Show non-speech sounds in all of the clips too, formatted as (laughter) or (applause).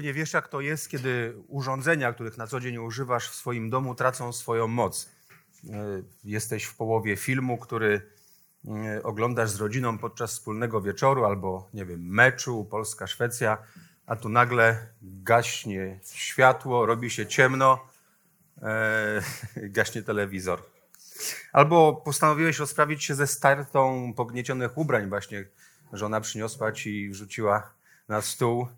Pewnie wiesz, jak to jest, kiedy urządzenia, których na co dzień używasz w swoim domu, tracą swoją moc. E, Jesteś w połowie filmu, który e, oglądasz z rodziną podczas wspólnego wieczoru albo, nie wiem, meczu Polska-Szwecja, a tu nagle gaśnie światło, robi się ciemno, e, (laughs) gaśnie telewizor. Albo postanowiłeś rozprawić się ze startą pogniecionych ubrań właśnie. Żona przyniosła ci i wrzuciła na stół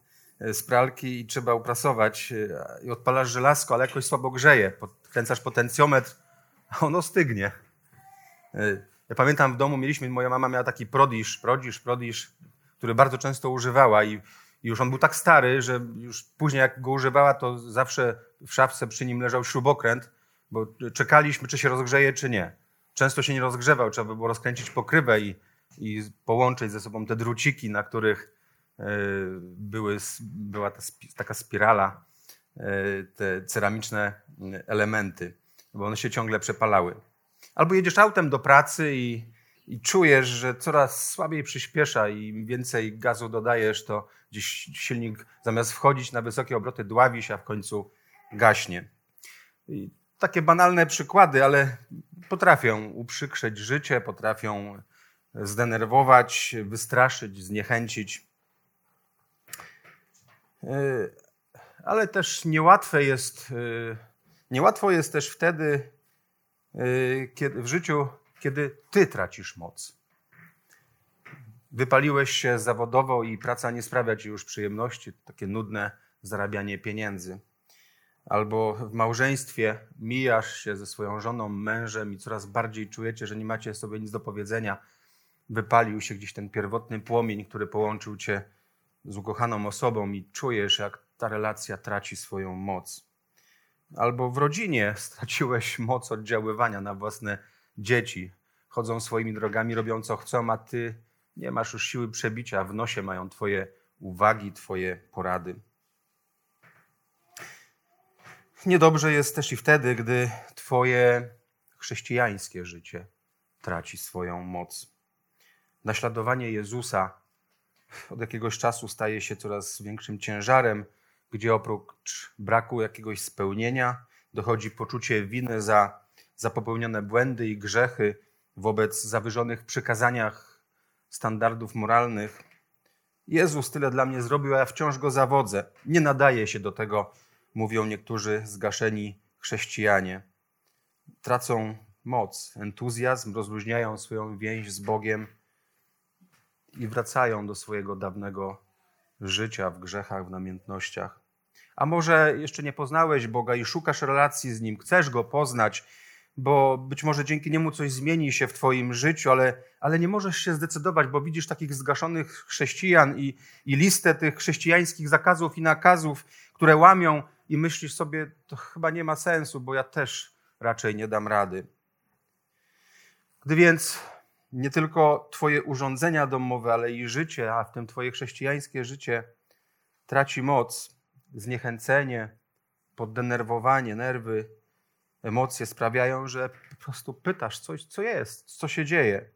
z pralki i trzeba uprasować. e, I odpalasz żelazko, ale jakoś słabo grzeje. Podkręcasz potencjometr, a ono stygnie. E, Ja pamiętam w domu mieliśmy, moja mama miała taki prodisz, prodisz, prodisz, który bardzo często używała i już on był tak stary, że już później jak go używała, to zawsze w szafce przy nim leżał śrubokręt, bo czekaliśmy, czy się rozgrzeje, czy nie. Często się nie rozgrzewał, trzeba by było rozkręcić pokrywę i, i połączyć ze sobą te druciki, na których e, były, była ta, taka spirala, e, te ceramiczne elementy, bo one się ciągle przepalały. Albo jedziesz autem do pracy i, i czujesz, że coraz słabiej przyspiesza i im więcej gazu dodajesz, to gdzieś silnik zamiast wchodzić na wysokie obroty dławi się, a w końcu gaśnie. I takie banalne przykłady, ale potrafią uprzykrzeć życie, potrafią zdenerwować, wystraszyć, zniechęcić. Yy, Ale też niełatwe jest, yy, niełatwo jest też wtedy yy, kiedy, w życiu, kiedy ty tracisz moc. Wypaliłeś się zawodowo i praca nie sprawia ci już przyjemności, takie nudne zarabianie pieniędzy. Albo w małżeństwie mijasz się ze swoją żoną, mężem i coraz bardziej czujecie, że nie macie sobie nic do powiedzenia. Wypalił się gdzieś ten pierwotny płomień, który połączył cię z ukochaną osobą i czujesz, jak ta relacja traci swoją moc. Albo w rodzinie (laughs) straciłeś moc oddziaływania na własne dzieci. Chodzą swoimi drogami, robią co chcą, a ty nie masz już siły przebicia. W nosie mają twoje uwagi, twoje porady. Niedobrze jest też i wtedy, gdy twoje chrześcijańskie życie traci swoją moc. Naśladowanie Jezusa od jakiegoś czasu staje się coraz większym ciężarem, gdzie oprócz braku jakiegoś spełnienia dochodzi poczucie winy za, za popełnione błędy i grzechy wobec zawyżonych przykazaniach standardów moralnych. Jezus tyle dla mnie zrobił, a ja wciąż go zawodzę. Nie nadaje się do tego, mówią niektórzy zgaszeni chrześcijanie. Tracą moc, entuzjazm, rozluźniają swoją więź z Bogiem i wracają do swojego dawnego życia w grzechach, w namiętnościach. A może jeszcze nie poznałeś Boga i szukasz relacji z Nim, chcesz Go poznać, bo być może dzięki Niemu coś zmieni się w Twoim życiu, ale, ale nie możesz się zdecydować, bo widzisz takich zgaszonych chrześcijan i, i listę tych chrześcijańskich zakazów i nakazów, które łamią i myślisz sobie, to chyba nie ma sensu, bo ja też raczej nie dam rady. Gdy więc nie tylko Twoje urządzenia domowe, ale i życie, a w tym Twoje chrześcijańskie życie traci moc, zniechęcenie, poddenerwowanie, nerwy, emocje sprawiają, że po prostu pytasz coś, co jest, co się dzieje.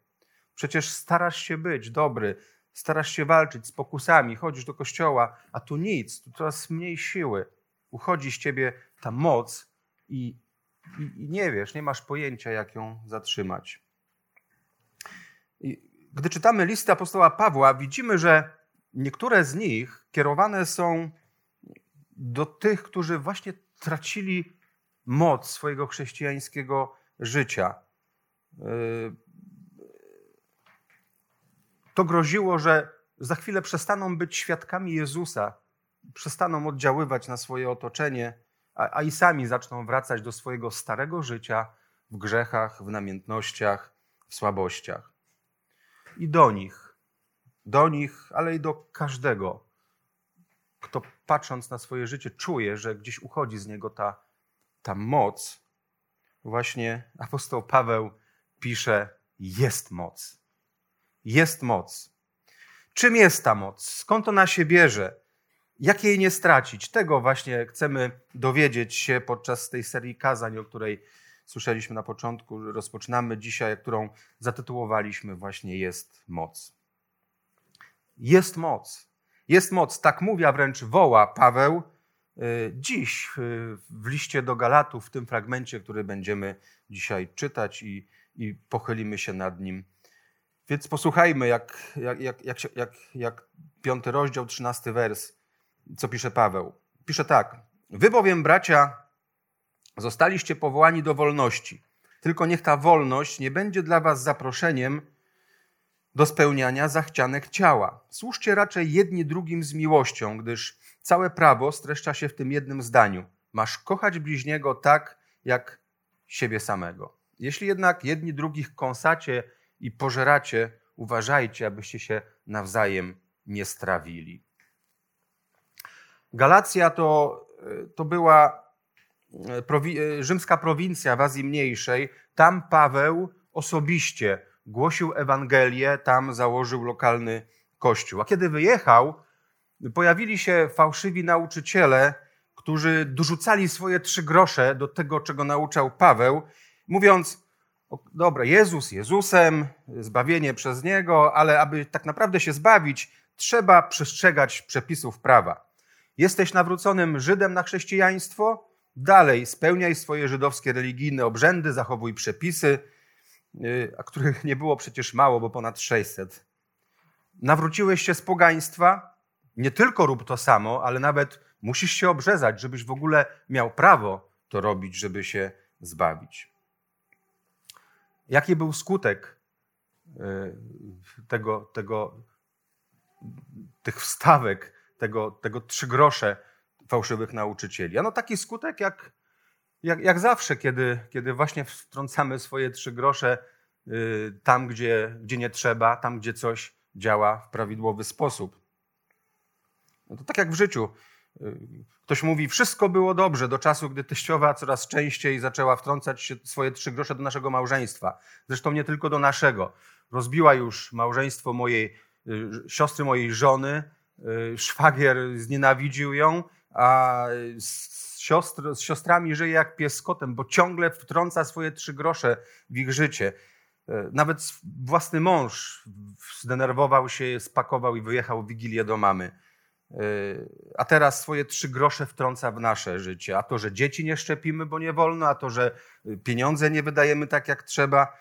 Przecież starasz się być dobry, starasz się walczyć z pokusami, chodzisz do kościoła, a tu nic, tu coraz mniej siły. Uchodzi z ciebie ta moc i, i, i nie wiesz, nie masz pojęcia, jak ją zatrzymać. Gdy czytamy listy apostoła Pawła, widzimy, że niektóre z nich kierowane są do tych, którzy właśnie tracili moc swojego chrześcijańskiego życia. Yy, To groziło, że za chwilę przestaną być świadkami Jezusa, przestaną oddziaływać na swoje otoczenie, a, a i sami zaczną wracać do swojego starego życia w grzechach, w namiętnościach, w słabościach. I do nich. Do nich, ale i do każdego, kto patrząc na swoje życie czuje, że gdzieś uchodzi z niego ta, ta moc. Właśnie apostoł Paweł pisze: Jest moc. Jest moc. Czym jest ta moc? Skąd ona się bierze? Jak jej nie stracić? Tego właśnie chcemy dowiedzieć się podczas tej serii kazań, o której słyszeliśmy na początku. Rozpoczynamy dzisiaj, którą zatytułowaliśmy właśnie Jest moc. Jest moc. Jest moc. Tak mówi, a wręcz woła Paweł y, dziś w liście do Galatów, w tym fragmencie, który będziemy dzisiaj czytać i, i pochylimy się nad nim. Więc posłuchajmy, jak, jak, jak, jak, jak, jak piąty rozdział, trzynasty wers co pisze Paweł. Pisze tak: Wy bowiem, bracia, zostaliście powołani do wolności. Tylko niech ta wolność nie będzie dla was zaproszeniem do spełniania zachcianek ciała. Służcie raczej jedni drugim z miłością, gdyż całe prawo streszcza się w tym jednym zdaniu. Masz kochać bliźniego tak, jak siebie samego. Jeśli jednak jedni drugich kąsacie i pożeracie, uważajcie, abyście się nawzajem nie strawili. Galacja to, to była e, prowi e, rzymska prowincja w Azji Mniejszej. Tam Paweł osobiście głosił Ewangelię, tam założył lokalny kościół. A kiedy wyjechał, pojawili się fałszywi nauczyciele, którzy dorzucali swoje trzy grosze do tego, czego nauczał Paweł, mówiąc, dobra, Jezus Jezusem, zbawienie przez Niego, ale aby tak naprawdę się zbawić, trzeba przestrzegać przepisów prawa. Jesteś nawróconym Żydem na chrześcijaństwo? Dalej, spełniaj swoje żydowskie religijne obrzędy, zachowuj przepisy, y, a których nie było przecież mało, bo ponad 600. Nawróciłeś się z pogaństwa? Nie tylko rób to samo, ale nawet musisz się obrzezać, żebyś w ogóle miał prawo to robić, żeby się zbawić. Jaki był skutek y, tego, tego, tych wstawek tego, tego trzy grosze fałszywych nauczycieli. Ano taki skutek jak, jak, jak zawsze, kiedy, kiedy właśnie wtrącamy swoje trzy grosze y, tam, gdzie, gdzie nie trzeba, tam, gdzie coś działa w prawidłowy sposób. No to tak jak w życiu. Y, ktoś mówi, wszystko było dobrze do czasu, gdy teściowa coraz częściej zaczęła wtrącać swoje trzy grosze do naszego małżeństwa. Zresztą nie tylko do naszego. Rozbiła już małżeństwo mojej y, siostry, mojej żony, szwagier znienawidził ją, a z, siostr, z siostrami żyje jak pies z kotem, bo ciągle wtrąca swoje trzy grosze w ich życie. Y, nawet własny mąż zdenerwował się, spakował i wyjechał w Wigilię do mamy. Y, a teraz swoje trzy grosze wtrąca w nasze życie. A to, że dzieci nie szczepimy, bo nie wolno, a to, że pieniądze nie wydajemy tak, jak trzeba.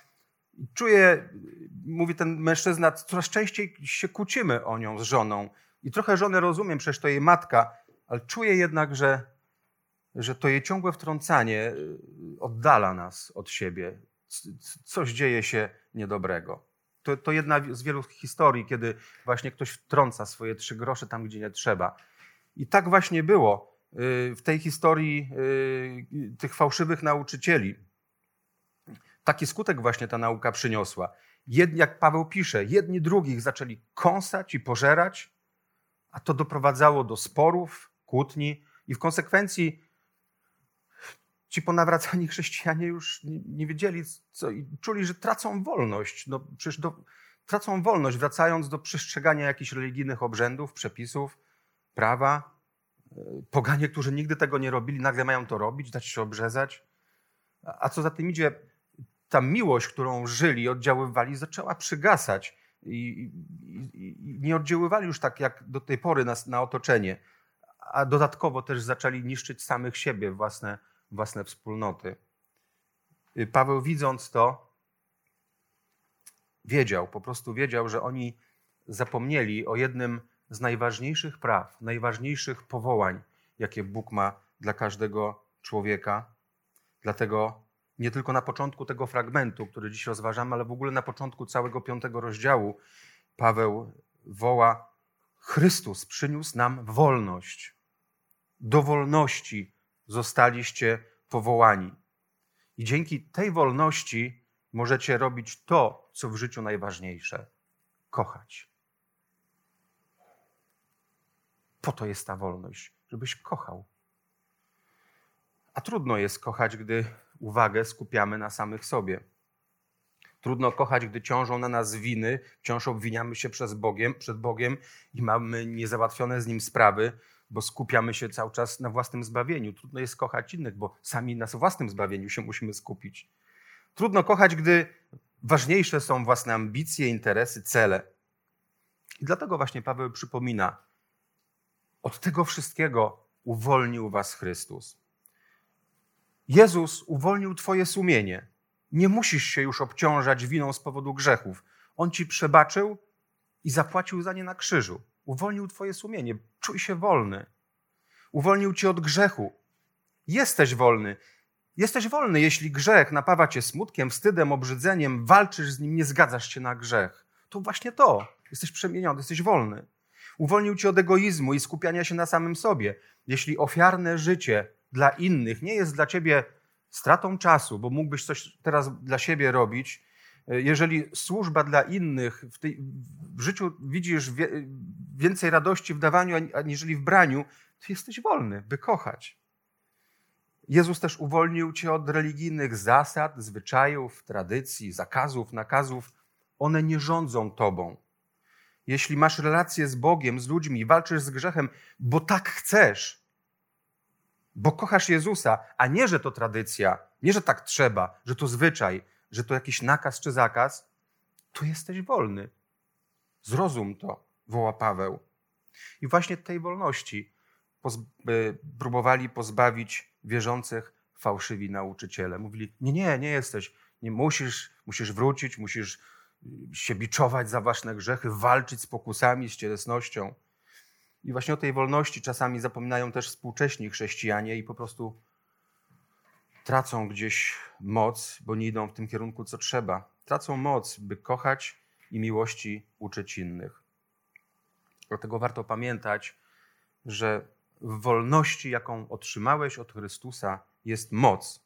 Czuję, mówi ten mężczyzna, coraz częściej się kłócimy o nią z żoną. I trochę żonę rozumiem, przecież to jej matka, ale czuję jednak, że, że to jej ciągłe wtrącanie y, oddala nas od siebie. Coś dzieje się niedobrego. To, to jedna z wielu historii, kiedy właśnie ktoś wtrąca swoje trzy grosze tam, gdzie nie trzeba. I tak właśnie było y, w tej historii y, tych fałszywych nauczycieli. Taki skutek właśnie ta nauka przyniosła. Jedni, jak Paweł pisze, jedni drugich zaczęli kąsać i pożerać, a to doprowadzało do sporów, kłótni i w konsekwencji ci ponawracani (laughs) chrześcijanie już nie, wiedzieli co i czuli, że tracą wolność. No, przecież do, tracą wolność, wracając do przestrzegania jakichś religijnych obrzędów, przepisów, prawa. E, poganie, którzy nigdy tego nie robili, nagle mają to robić, dać się obrzezać. A co za tym idzie, ta miłość, którą żyli, oddziaływali, zaczęła przygasać i, i, i nie oddziaływali już tak jak do tej pory na, na otoczenie, a dodatkowo też zaczęli niszczyć samych siebie, własne, własne wspólnoty. Y, Paweł widząc to, wiedział, po prostu wiedział, że oni zapomnieli o jednym z najważniejszych praw, najważniejszych powołań, jakie Bóg ma dla każdego człowieka. Dlatego nie tylko na początku tego fragmentu, który dziś rozważamy, ale w ogóle na początku całego piątego rozdziału Paweł woła: Chrystus przyniósł nam wolność. Do wolności zostaliście powołani. I dzięki tej wolności możecie robić to, co w życiu najważniejsze. kochać. Po to jest ta wolność, żebyś kochał. A trudno jest kochać, gdy uwagę skupiamy na samych sobie. Trudno kochać, gdy ciążą na nas winy, wciąż obwiniamy się przez Bogiem, przed Bogiem i mamy niezałatwione z Nim sprawy, bo skupiamy się cały czas na własnym zbawieniu. Trudno jest kochać innych, bo sami na własnym zbawieniu się musimy skupić. Trudno kochać, gdy ważniejsze są własne ambicje, interesy, cele. I dlatego właśnie Paweł przypomina, od tego wszystkiego uwolnił was Chrystus. Jezus uwolnił Twoje sumienie. Nie musisz się już obciążać winą z powodu grzechów. On ci przebaczył i zapłacił za nie na krzyżu. Uwolnił Twoje sumienie. Czuj się wolny. Uwolnił Cię od grzechu. Jesteś wolny. Jesteś wolny, jeśli grzech napawa Cię smutkiem, wstydem, obrzydzeniem, walczysz z nim, nie zgadzasz się na grzech. To właśnie to. Jesteś przemieniony, jesteś wolny. Uwolnił Cię od egoizmu i skupiania się na samym sobie. Jeśli ofiarne życie dla innych nie jest dla ciebie stratą czasu, bo mógłbyś coś teraz dla siebie robić, jeżeli służba dla innych w, tej, w życiu widzisz wie, więcej radości w dawaniu aniżeli w braniu, to jesteś wolny, by kochać. Jezus też uwolnił cię od religijnych zasad, zwyczajów, tradycji, zakazów, nakazów. One nie rządzą tobą. Jeśli masz relacje z Bogiem, z ludźmi, walczysz z grzechem, bo tak chcesz, bo kochasz Jezusa, a nie, że to tradycja, nie, że tak trzeba, że to zwyczaj, że to jakiś nakaz czy zakaz, to jesteś wolny. Zrozum to, woła Paweł. I właśnie tej wolności poz próbowali pozbawić wierzących fałszywi nauczyciele. Mówili: Nie, nie, nie jesteś. Nie musisz, musisz wrócić, musisz się biczować za własne grzechy, walczyć z pokusami, z cielesnością. I właśnie o tej wolności czasami zapominają też współcześni chrześcijanie i po prostu tracą gdzieś moc, bo nie idą w tym kierunku, co trzeba. Tracą moc, by kochać i miłości uczyć innych. Dlatego warto pamiętać, że w wolności, jaką otrzymałeś od Chrystusa, jest moc.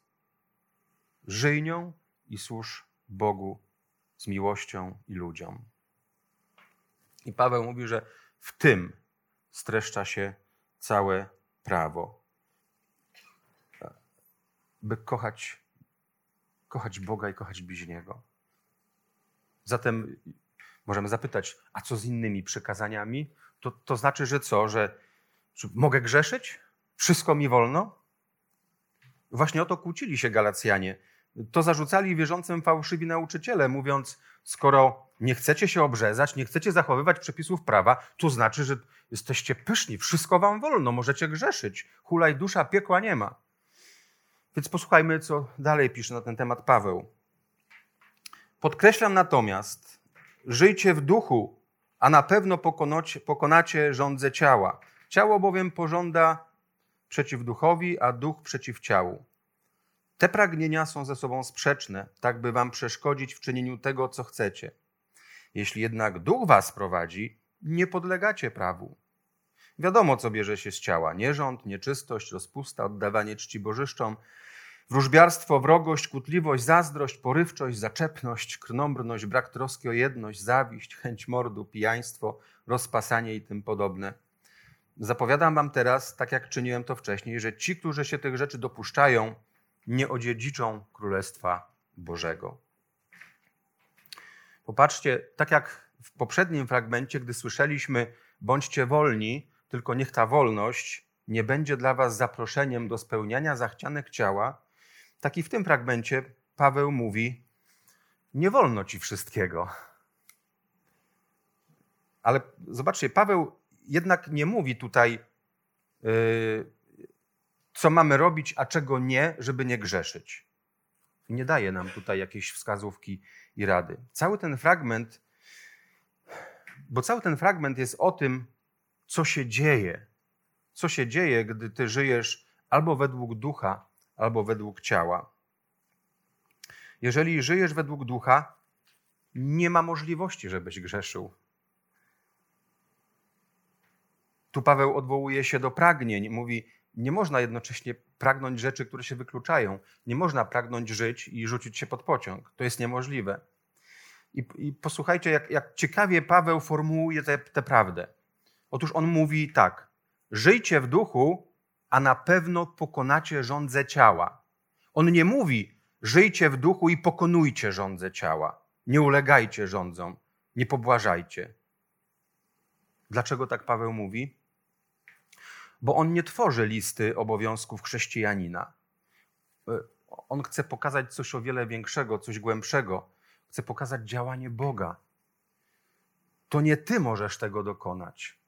Żyj nią i służ Bogu z miłością i ludziom. I Paweł mówi, że w tym streszcza się całe prawo. By kochać, kochać Boga i kochać bliźniego. Zatem możemy zapytać, a co z innymi przykazaniami? To, to znaczy, że co, że, mogę grzeszyć? Wszystko mi wolno? Właśnie o to kłócili się Galacjanie. To zarzucali wierzącym fałszywi nauczyciele, mówiąc, skoro nie chcecie się obrzezać, nie chcecie zachowywać przepisów prawa, to znaczy, że jesteście pyszni, wszystko wam wolno, możecie grzeszyć. Hulaj dusza, piekła nie ma. Więc posłuchajmy, co dalej pisze na ten temat Paweł. Podkreślam natomiast, żyjcie w duchu, a na pewno pokonacie, pokonacie ciała. Ciało bowiem pożąda przeciw duchowi, a duch przeciw ciału. Te pragnienia są ze sobą sprzeczne, tak by wam przeszkodzić w czynieniu tego, co chcecie. Jeśli jednak duch was prowadzi, nie podlegacie prawu. Wiadomo, co bierze się z ciała: nierząd, nieczystość, rozpusta, oddawanie czci bożyszczom, wróżbiarstwo, wrogość, kutliwość, zazdrość, porywczość, zaczepność, krnąbrność, brak troski o jedność, zawiść, chęć mordu, pijaństwo, rozpasanie i tym podobne. Zapowiadam wam teraz, tak jak czyniłem to wcześniej, że ci, którzy się tych rzeczy dopuszczają, nie odziedziczą Królestwa Bożego. Popatrzcie, tak jak w poprzednim fragmencie, gdy słyszeliśmy, bądźcie wolni, tylko niech ta wolność nie będzie dla was zaproszeniem do spełniania zachcianek ciała, tak i w tym fragmencie Paweł mówi, nie wolno ci wszystkiego. Ale zobaczcie, Paweł jednak nie mówi tutaj, yy, co mamy robić, a czego nie, żeby nie grzeszyć. Nie daje nam tutaj jakiejś wskazówki i rady. Cały ten fragment, bo cały ten fragment jest o tym, co się dzieje. Co się dzieje, gdy ty żyjesz albo według ducha, albo według ciała. Jeżeli żyjesz według ducha, nie ma możliwości, żebyś grzeszył. Tu Paweł odwołuje się do pragnień. Mówi, nie można jednocześnie pragnąć rzeczy, które się wykluczają. Nie można pragnąć żyć i rzucić się pod pociąg. To jest niemożliwe. I, i posłuchajcie, jak, jak, ciekawie Paweł formułuje tę prawdę. Otóż on mówi tak: żyjcie w duchu, a na pewno pokonacie rządze ciała. On nie mówi, żyjcie w duchu i pokonujcie rządze ciała. Nie ulegajcie rządzom, nie pobłażajcie. Dlaczego tak Paweł mówi? Bo on nie tworzy listy obowiązków chrześcijanina. E, on chce pokazać coś o wiele większego, coś głębszego. Chce pokazać działanie Boga. To nie ty możesz tego dokonać.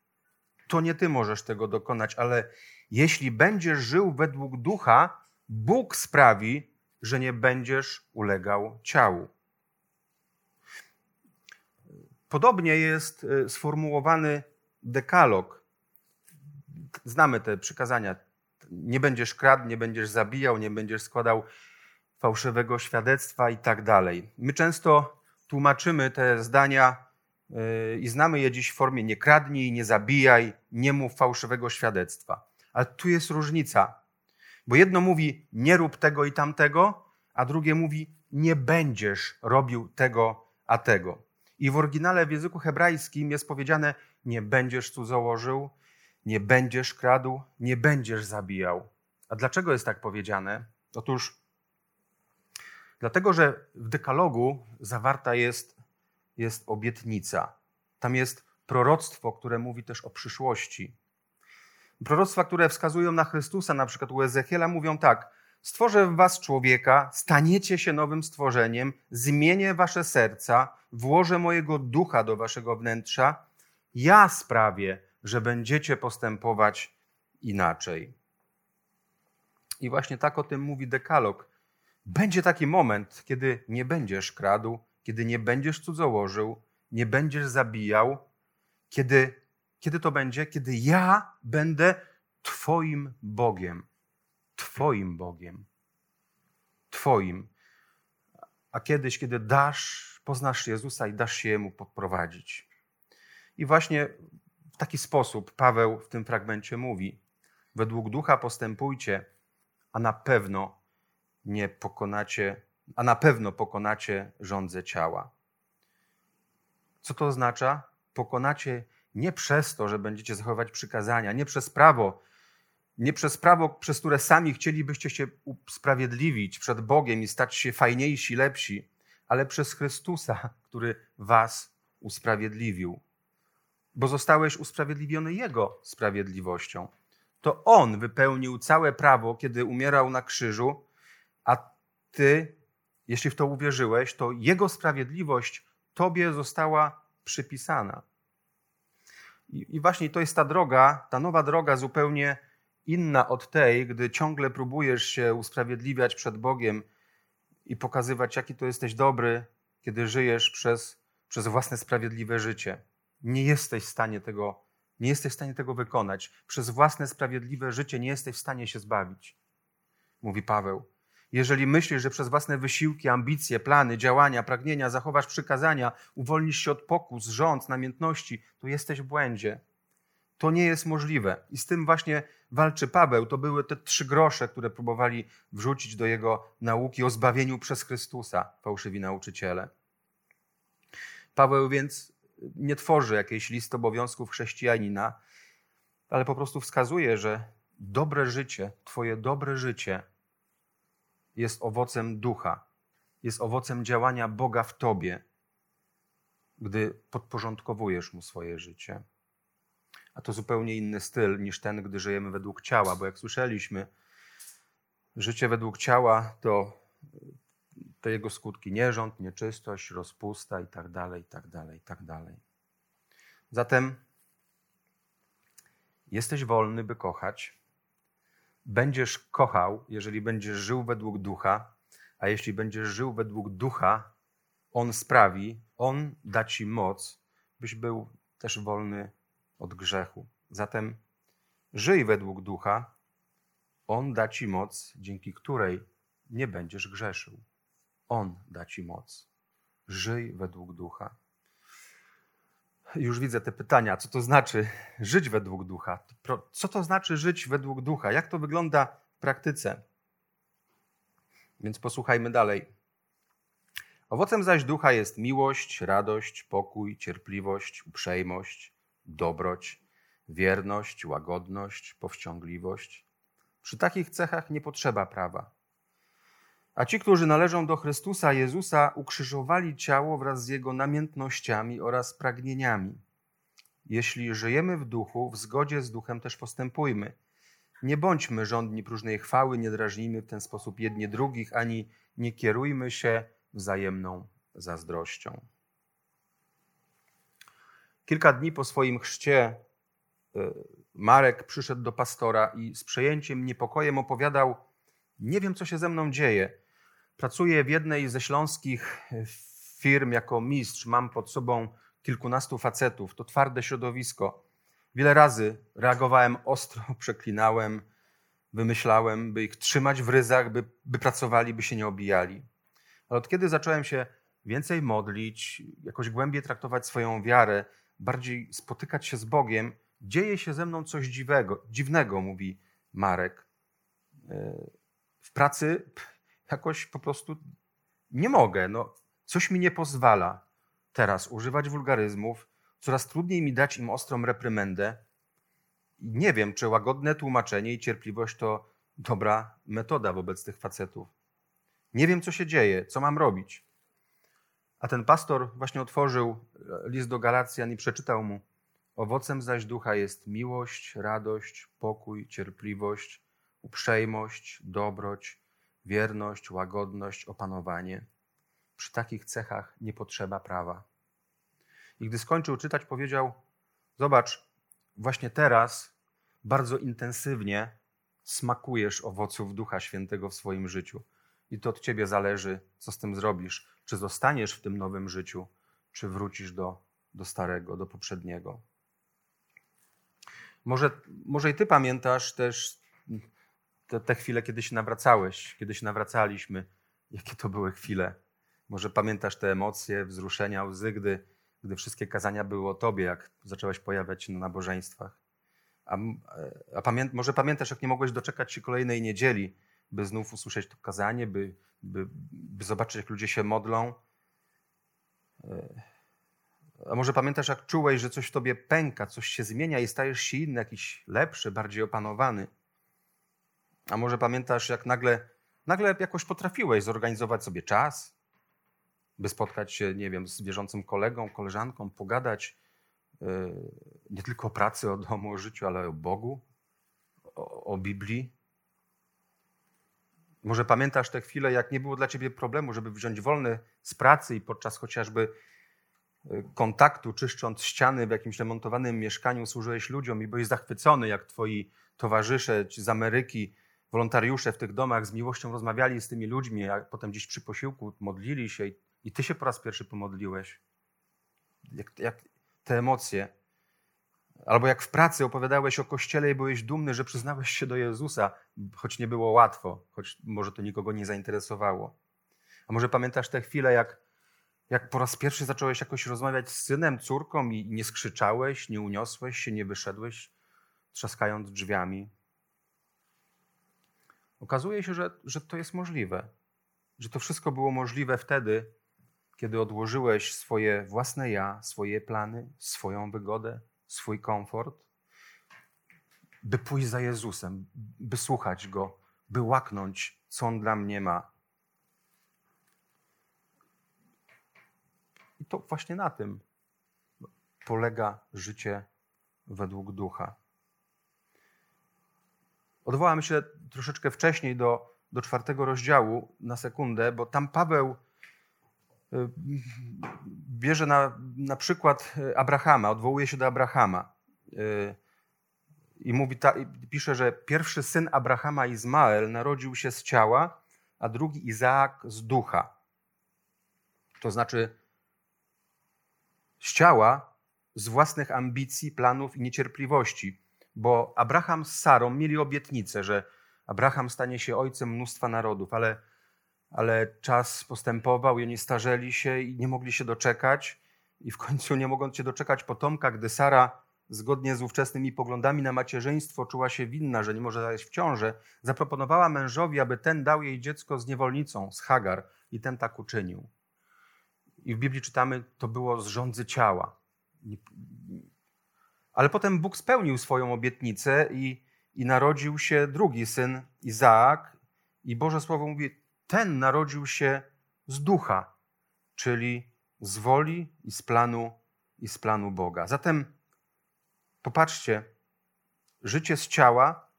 To nie ty możesz tego dokonać, ale jeśli będziesz żył według ducha, Bóg sprawi, że nie będziesz ulegał ciału. Podobnie jest e, sformułowany dekalog. Znamy te przykazania. Nie będziesz kradł, nie będziesz zabijał, nie będziesz składał fałszywego świadectwa i tak dalej. My często tłumaczymy te zdania i znamy je dziś w formie nie kradnij, nie zabijaj, nie mów fałszywego świadectwa. Ale tu jest różnica, bo jedno mówi nie rób tego i tamtego, a drugie mówi nie będziesz robił tego a tego. I w oryginale w języku hebrajskim jest powiedziane nie będziesz cudzołożył, nie będziesz kradł, nie będziesz zabijał. A dlaczego jest tak powiedziane? Otóż dlatego, że w dekalogu zawarta jest, jest obietnica. Tam jest proroctwo, które mówi też o przyszłości. Proroctwa, które wskazują na Chrystusa, na przykład u Ezechiela, mówią tak: Stworzę w was człowieka, staniecie się nowym stworzeniem, zmienię wasze serca, włożę mojego ducha do waszego wnętrza, ja sprawię, że będziecie postępować inaczej. I właśnie tak o tym mówi Dekalog. Będzie taki moment, kiedy nie będziesz kradł, kiedy nie będziesz cudzołożył, nie będziesz zabijał, kiedy, kiedy to będzie? Kiedy ja będę Twoim Bogiem. Twoim Bogiem. Twoim. A kiedyś, kiedy dasz, poznasz Jezusa i dasz się Jemu poprowadzić. I właśnie w taki sposób Paweł w tym fragmencie mówi: Według ducha postępujcie, a na pewno nie pokonacie, a na pewno pokonacie rządze ciała. Co to oznacza? Pokonacie nie przez to, że będziecie zachowywać przykazania, nie przez prawo, nie przez prawo, przez które sami chcielibyście się usprawiedliwić przed Bogiem i stać się fajniejsi, lepsi, ale przez Chrystusa, który was usprawiedliwił bo zostałeś usprawiedliwiony Jego sprawiedliwością. To On wypełnił całe prawo, kiedy umierał na krzyżu, a Ty, jeśli w to uwierzyłeś, to Jego sprawiedliwość Tobie została przypisana. I, właśnie to jest ta droga, ta nowa droga zupełnie inna od tej, gdy ciągle próbujesz się usprawiedliwiać przed Bogiem i pokazywać, jaki to jesteś dobry, kiedy żyjesz przez, przez własne sprawiedliwe życie nie jesteś w stanie tego, nie jesteś w stanie tego wykonać. Przez własne sprawiedliwe życie nie jesteś w stanie się zbawić. Mówi Paweł. Jeżeli myślisz, że przez własne wysiłki, ambicje, plany, działania, pragnienia zachowasz przykazania, uwolnisz się od pokus, rząd, namiętności, to jesteś w błędzie. To nie jest możliwe. I z tym właśnie walczy Paweł. To były te trzy grosze, które próbowali wrzucić do jego nauki o zbawieniu przez Chrystusa, fałszywi nauczyciele. Paweł więc nie tworzy jakiejś listy obowiązków chrześcijanina, ale po prostu wskazuje, że dobre życie, Twoje dobre życie jest owocem ducha, jest owocem działania Boga w Tobie, gdy podporządkowujesz Mu swoje życie. A to zupełnie inny styl niż ten, gdy żyjemy według ciała, bo jak słyszeliśmy, życie według ciała to te jego skutki nierząd, nieczystość, rozpusta i tak dalej, i tak dalej, i tak dalej. Zatem jesteś wolny, by kochać. Będziesz kochał, jeżeli będziesz żył według ducha, a jeśli będziesz żył według ducha, on sprawi, on da ci moc, byś był też wolny od grzechu. Zatem żyj według ducha, on da ci moc, dzięki której nie będziesz grzeszył. On da ci moc. Żyj według ducha. Już widzę te pytania. Co to znaczy żyć według ducha? Co to znaczy żyć według ducha? Jak to wygląda w praktyce? Więc posłuchajmy dalej. Owocem zaś ducha jest miłość, radość, pokój, cierpliwość, uprzejmość, dobroć, wierność, łagodność, powściągliwość. Przy takich cechach nie potrzeba prawa. A ci, którzy należą do Chrystusa Jezusa, ukrzyżowali ciało wraz z jego namiętnościami oraz pragnieniami. Jeśli żyjemy w duchu, w zgodzie z duchem też postępujmy. Nie bądźmy żądni próżnej chwały, nie drażnijmy w ten sposób jedni drugich, ani nie kierujmy się wzajemną zazdrością. Kilka dni po swoim chrzcie e, Marek przyszedł do pastora i z przejęciem, niepokojem opowiadał: Nie wiem, co się ze mną dzieje. Pracuję w jednej ze śląskich firm jako mistrz. Mam pod sobą kilkunastu facetów. To twarde środowisko. Wiele razy reagowałem ostro, (laughs) przeklinałem, wymyślałem, by ich trzymać w ryzach, by, by pracowali, by się nie obijali. Ale od kiedy zacząłem się więcej modlić, jakoś głębiej traktować swoją wiarę, bardziej spotykać się z Bogiem, dzieje się ze mną coś dziwnego, dziwnego, mówi Marek. E, w pracy jakoś po prostu nie mogę. No, coś mi nie pozwala teraz używać wulgaryzmów. Coraz trudniej mi dać im ostrą reprymendę. Nie wiem, czy łagodne tłumaczenie i cierpliwość to dobra metoda wobec tych facetów. Nie wiem, co się dzieje, co mam robić. A ten pastor właśnie otworzył list do Galacjan i przeczytał mu: Owocem zaś ducha jest miłość, radość, pokój, cierpliwość, uprzejmość, dobroć, wierność, łagodność, opanowanie. Przy takich cechach nie potrzeba prawa. I gdy skończył czytać, powiedział: Zobacz, właśnie teraz bardzo intensywnie smakujesz owoców Ducha Świętego w swoim życiu. I to od ciebie zależy, co z tym zrobisz. Czy zostaniesz w tym nowym życiu, czy wrócisz do, do starego, do poprzedniego. Może, może i ty pamiętasz też te, te chwile, kiedy się nawracałeś, kiedy się nawracaliśmy. Jakie to były chwile? Może pamiętasz te emocje, wzruszenia, łzy, gdy, gdy wszystkie kazania były o tobie, jak zacząłeś pojawiać się na nabożeństwach. A, a pamię, może pamiętasz, jak nie mogłeś doczekać się kolejnej niedzieli, by znów usłyszeć to kazanie, by, by, by zobaczyć, jak ludzie się modlą. E, a może pamiętasz, jak czułeś, że coś w tobie pęka, coś się zmienia i stajesz się inny, jakiś lepszy, bardziej opanowany. A może pamiętasz, jak nagle, nagle jakoś potrafiłeś zorganizować sobie czas, by spotkać się, nie wiem, z wierzącym kolegą, koleżanką, pogadać yy, nie tylko o pracy, o domu, o życiu, ale o Bogu, o, o Biblii. Może pamiętasz te chwile, jak nie było dla ciebie problemu, żeby wziąć wolny z pracy i podczas chociażby y, kontaktu, czyszcząc ściany w jakimś remontowanym mieszkaniu, służyłeś ludziom i byłeś zachwycony, jak twoi towarzysze z Ameryki, wolontariusze w tych domach z miłością rozmawiali z tymi ludźmi, a potem gdzieś przy posiłku modlili się i, i ty się po raz pierwszy pomodliłeś. Jak, jak te emocje. Albo jak w pracy opowiadałeś o Kościele i byłeś dumny, że przyznałeś się do Jezusa, choć nie było łatwo, choć może to nikogo nie zainteresowało. A może pamiętasz te chwile, jak, jak po raz pierwszy zacząłeś jakoś rozmawiać z synem, córką i nie skrzyczałeś, nie uniosłeś się, nie wyszedłeś, trzaskając drzwiami. Okazuje się, że, że to jest możliwe. Że to wszystko było możliwe wtedy, kiedy odłożyłeś swoje własne ja, swoje plany, swoją wygodę, swój komfort, by pójść za Jezusem, by słuchać Go, by łaknąć, co On dla mnie ma. I to właśnie na tym polega życie według ducha. Odwołam się troszeczkę wcześniej do, do czwartego rozdziału na sekundę, bo tam Paweł y, bierze na, na przykład Abrahama, odwołuje się do Abrahama y, i mówi ta, i pisze, że pierwszy syn Abrahama, Izmael, narodził się z ciała, a drugi Izaak z ducha. To znaczy z ciała, z własnych ambicji, planów i niecierpliwości bo Abraham z Sarą mieli obietnicę, że Abraham stanie się ojcem mnóstwa narodów, ale, ale czas postępował i oni starzeli się i nie mogli się doczekać. I w końcu, nie mogąc się doczekać potomka, gdy Sara, zgodnie z ówczesnymi poglądami na macierzyństwo, czuła się winna, że nie może zajść w ciążę, zaproponowała mężowi, aby ten dał jej dziecko z niewolnicą, z Hagar, i ten tak uczynił. I w Biblii czytamy, to było z rządzy ciała. Ale potem Bóg spełnił swoją obietnicę i, i narodził się drugi syn, Izaak. I Boże Słowo mówi, ten narodził się z ducha, czyli z woli i z planu i z planu Boga. Zatem popatrzcie, życie z ciała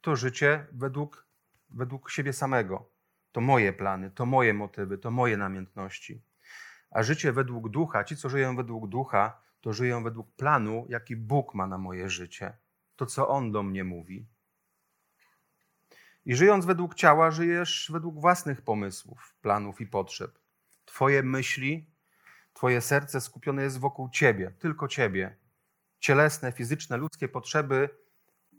to życie według, według siebie samego. To moje plany, to moje motywy, to moje namiętności. A życie według ducha, ci, co żyją według ducha, to żyją według planu, jaki Bóg ma na moje życie. To, co On do mnie mówi. I żyjąc według ciała, żyjesz według własnych pomysłów, planów i potrzeb. Twoje myśli, Twoje serce skupione jest wokół Ciebie, tylko Ciebie. Cielesne, fizyczne, ludzkie potrzeby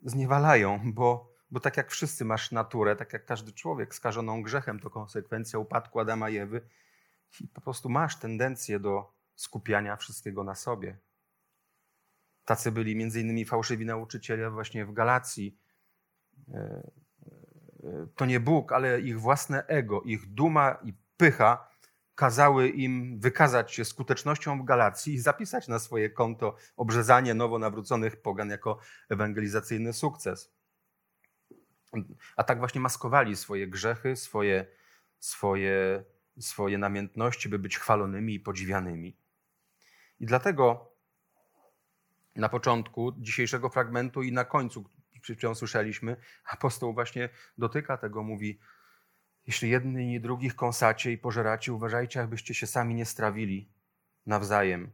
zniewalają, bo, bo tak jak wszyscy masz naturę, tak jak każdy człowiek skażoną grzechem, to konsekwencja upadku Adama i Ewy, i po prostu masz tendencję do skupiania wszystkiego na sobie. Tacy byli między innymi fałszywi nauczyciele właśnie w Galacji. E, e, to nie Bóg, ale ich własne ego, ich duma i pycha kazały im wykazać się skutecznością w Galacji i zapisać na swoje konto obrzezanie nowo nawróconych pogan jako ewangelizacyjny sukces. A tak właśnie maskowali swoje grzechy, swoje, swoje, swoje namiętności, by być chwalonymi i podziwianymi. I dlatego na początku dzisiejszego fragmentu i na końcu, przed słyszeliśmy, apostoł właśnie dotyka tego, mówi, jeśli jedni i drugich kąsacie i pożeracie, uważajcie, abyście się sami nie strawili nawzajem.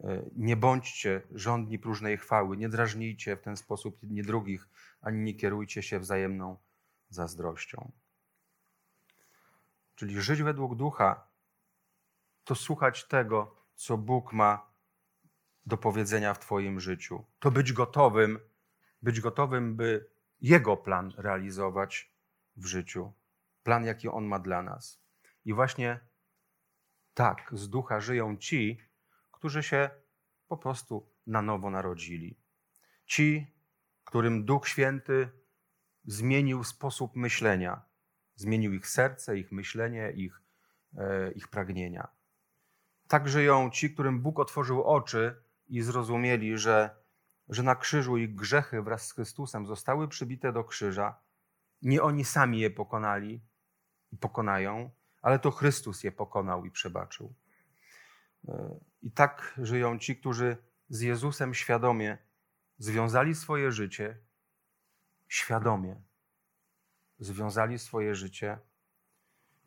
E, nie bądźcie żądni próżnej chwały, nie drażnijcie w ten sposób jedni drugich, ani nie kierujcie się wzajemną zazdrością. Czyli żyć według ducha to słuchać tego, co Bóg ma do powiedzenia w Twoim życiu. To być gotowym, być gotowym, by Jego plan realizować w życiu plan, jaki On ma dla nas. I właśnie tak z ducha żyją ci, którzy się po prostu na nowo narodzili. Ci, którym Duch Święty zmienił sposób myślenia, zmienił ich serce, ich myślenie, ich, e, ich pragnienia. Tak żyją ci, którym Bóg otworzył oczy i zrozumieli, że, że na krzyżu ich grzechy wraz z Chrystusem zostały przybite do krzyża. Nie oni sami je pokonali, i pokonają, ale to Chrystus je pokonał i przebaczył. E, I tak żyją ci, którzy z Jezusem świadomie związali swoje życie, świadomie związali swoje życie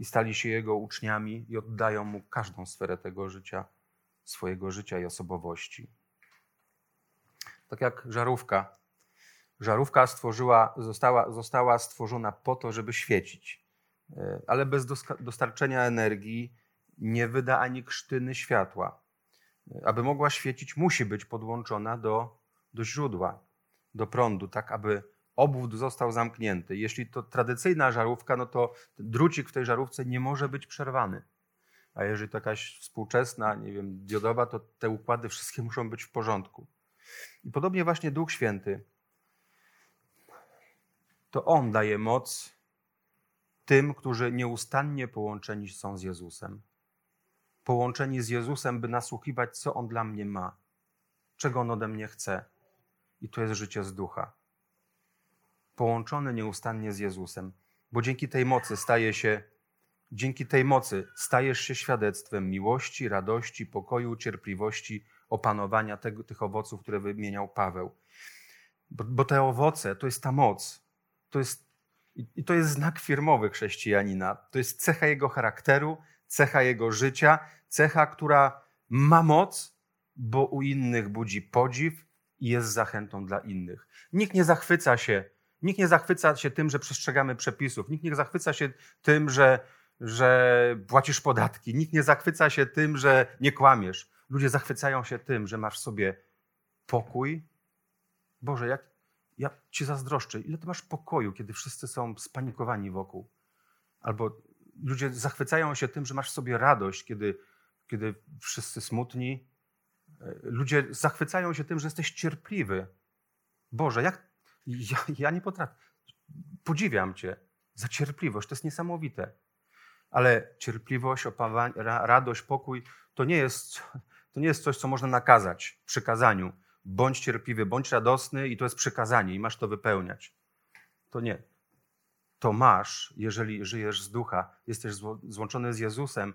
i stali się Jego uczniami i oddają Mu każdą sferę tego życia, swojego życia i osobowości. Tak jak żarówka. Żarówka stworzyła, została, została stworzona po to, żeby świecić. E, ale bez dostarczenia energii nie wyda ani krztyny światła. E, aby mogła świecić, musi być podłączona do, do źródła, do prądu, tak aby obwód został zamknięty. Jeśli to tradycyjna żarówka, no to drucik w tej żarówce nie może być przerwany. A jeżeli to jakaś współczesna, nie wiem, diodowa, to te układy wszystkie (laughs) muszą być w porządku. I podobnie właśnie Duch Święty. To On daje moc tym, którzy nieustannie połączeni są z Jezusem. Połączeni z Jezusem, by nasłuchiwać, co On dla mnie ma, czego On ode mnie chce. I to jest życie z ducha. Połączony nieustannie z Jezusem, bo dzięki tej mocy staje się, dzięki tej mocy stajesz się świadectwem miłości, radości, pokoju, cierpliwości, opanowania tego, tych owoców, które wymieniał Paweł. Bo, bo te owoce to jest ta moc, to jest i to jest znak firmowy chrześcijanina. To jest cecha jego charakteru, cecha jego życia, cecha, która ma moc, bo u innych budzi podziw i jest zachętą dla innych. Nikt nie zachwyca się, nikt nie zachwyca się tym, że przestrzegamy przepisów, nikt nie zachwyca się tym, że, że płacisz podatki, nikt nie zachwyca się tym, że nie kłamiesz. Ludzie zachwycają się tym, że masz w sobie pokój. Boże, jak, ja ci zazdroszczę, ile ty masz pokoju, kiedy wszyscy są spanikowani wokół. Albo ludzie zachwycają się tym, że masz w sobie radość, kiedy, kiedy wszyscy smutni. E, ludzie zachwycają się tym, że jesteś cierpliwy. Boże, jak ja, ja nie potrafię. Podziwiam Cię za cierpliwość, to jest niesamowite. Ale cierpliwość, radość, pokój to nie, jest, to nie jest coś, co można nakazać w przykazaniu. Bądź cierpliwy, bądź radosny i to jest przykazanie i masz to wypełniać. To nie. To masz, jeżeli żyjesz z ducha, jesteś złączony z Jezusem,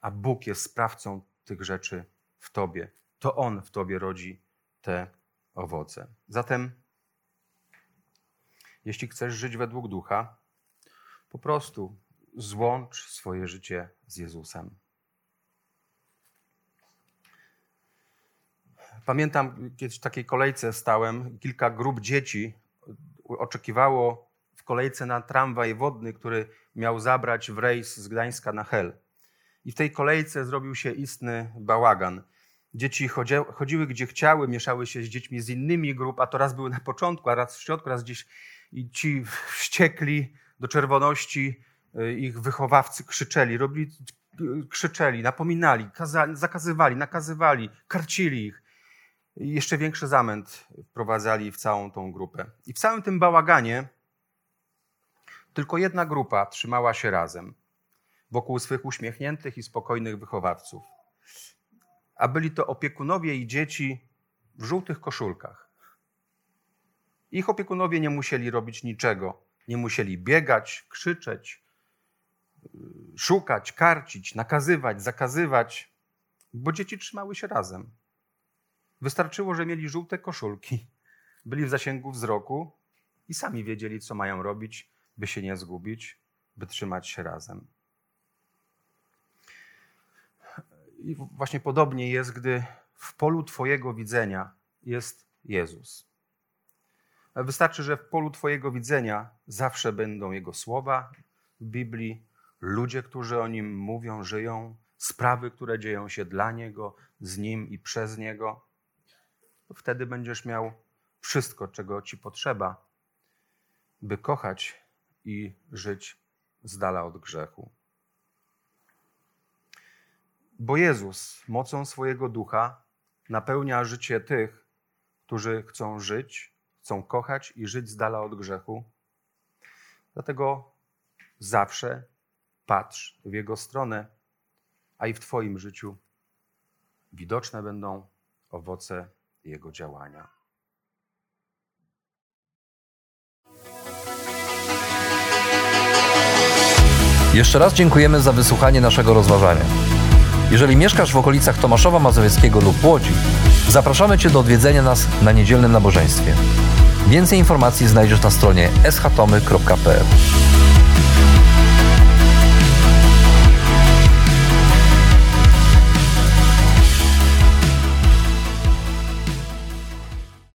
a Bóg jest sprawcą tych rzeczy w tobie. To On w tobie rodzi te owoce. Zatem, jeśli chcesz żyć według ducha, po prostu złącz swoje życie z Jezusem. Pamiętam, kiedyś w takiej kolejce stałem, kilka grup dzieci oczekiwało w kolejce na tramwaj wodny, który miał zabrać w rejs z Gdańska na Hel. I w tej kolejce zrobił się istny bałagan. Dzieci chodzia- chodziły gdzie chciały, mieszały się z dziećmi z innymi grup, a to raz były na początku, a raz w środku, raz gdzieś i ci wściekli do czerwoności, y, ich wychowawcy krzyczeli, robili, y, krzyczeli, napominali, kazali, zakazywali, nakazywali, karcili ich. I jeszcze większy zamęt wprowadzali w całą tą grupę. I w całym tym bałaganie tylko jedna grupa trzymała się razem wokół swych uśmiechniętych i spokojnych wychowawców. A byli to opiekunowie i dzieci w żółtych koszulkach. Ich opiekunowie nie musieli robić niczego. Nie musieli biegać, krzyczeć, yy, szukać, karcić, nakazywać, zakazywać, bo dzieci trzymały się razem. Wystarczyło, że mieli żółte koszulki, byli w zasięgu wzroku i sami wiedzieli, co mają robić, by się nie zgubić, by trzymać się razem. I właśnie podobnie jest, gdy w polu Twojego widzenia jest Jezus. Wystarczy, że w polu Twojego widzenia zawsze będą Jego słowa w Biblii, ludzie, którzy o Nim mówią, żyją, sprawy, które dzieją się dla Niego, z Nim i przez Niego. Wtedy będziesz miał wszystko, czego Ci potrzeba, by kochać i żyć z dala od grzechu. Bo Jezus mocą swojego ducha napełnia życie tych, którzy chcą żyć, chcą kochać i żyć z dala od grzechu. Dlatego zawsze patrz w Jego stronę, a i w Twoim życiu widoczne będą owoce Jego działania. Jeszcze raz dziękujemy za wysłuchanie naszego rozważania. Jeżeli mieszkasz w okolicach Tomaszowa Mazowieckiego lub Łodzi, zapraszamy Cię do odwiedzenia nas na niedzielnym nabożeństwie. Więcej informacji znajdziesz na stronie schatomy.pl.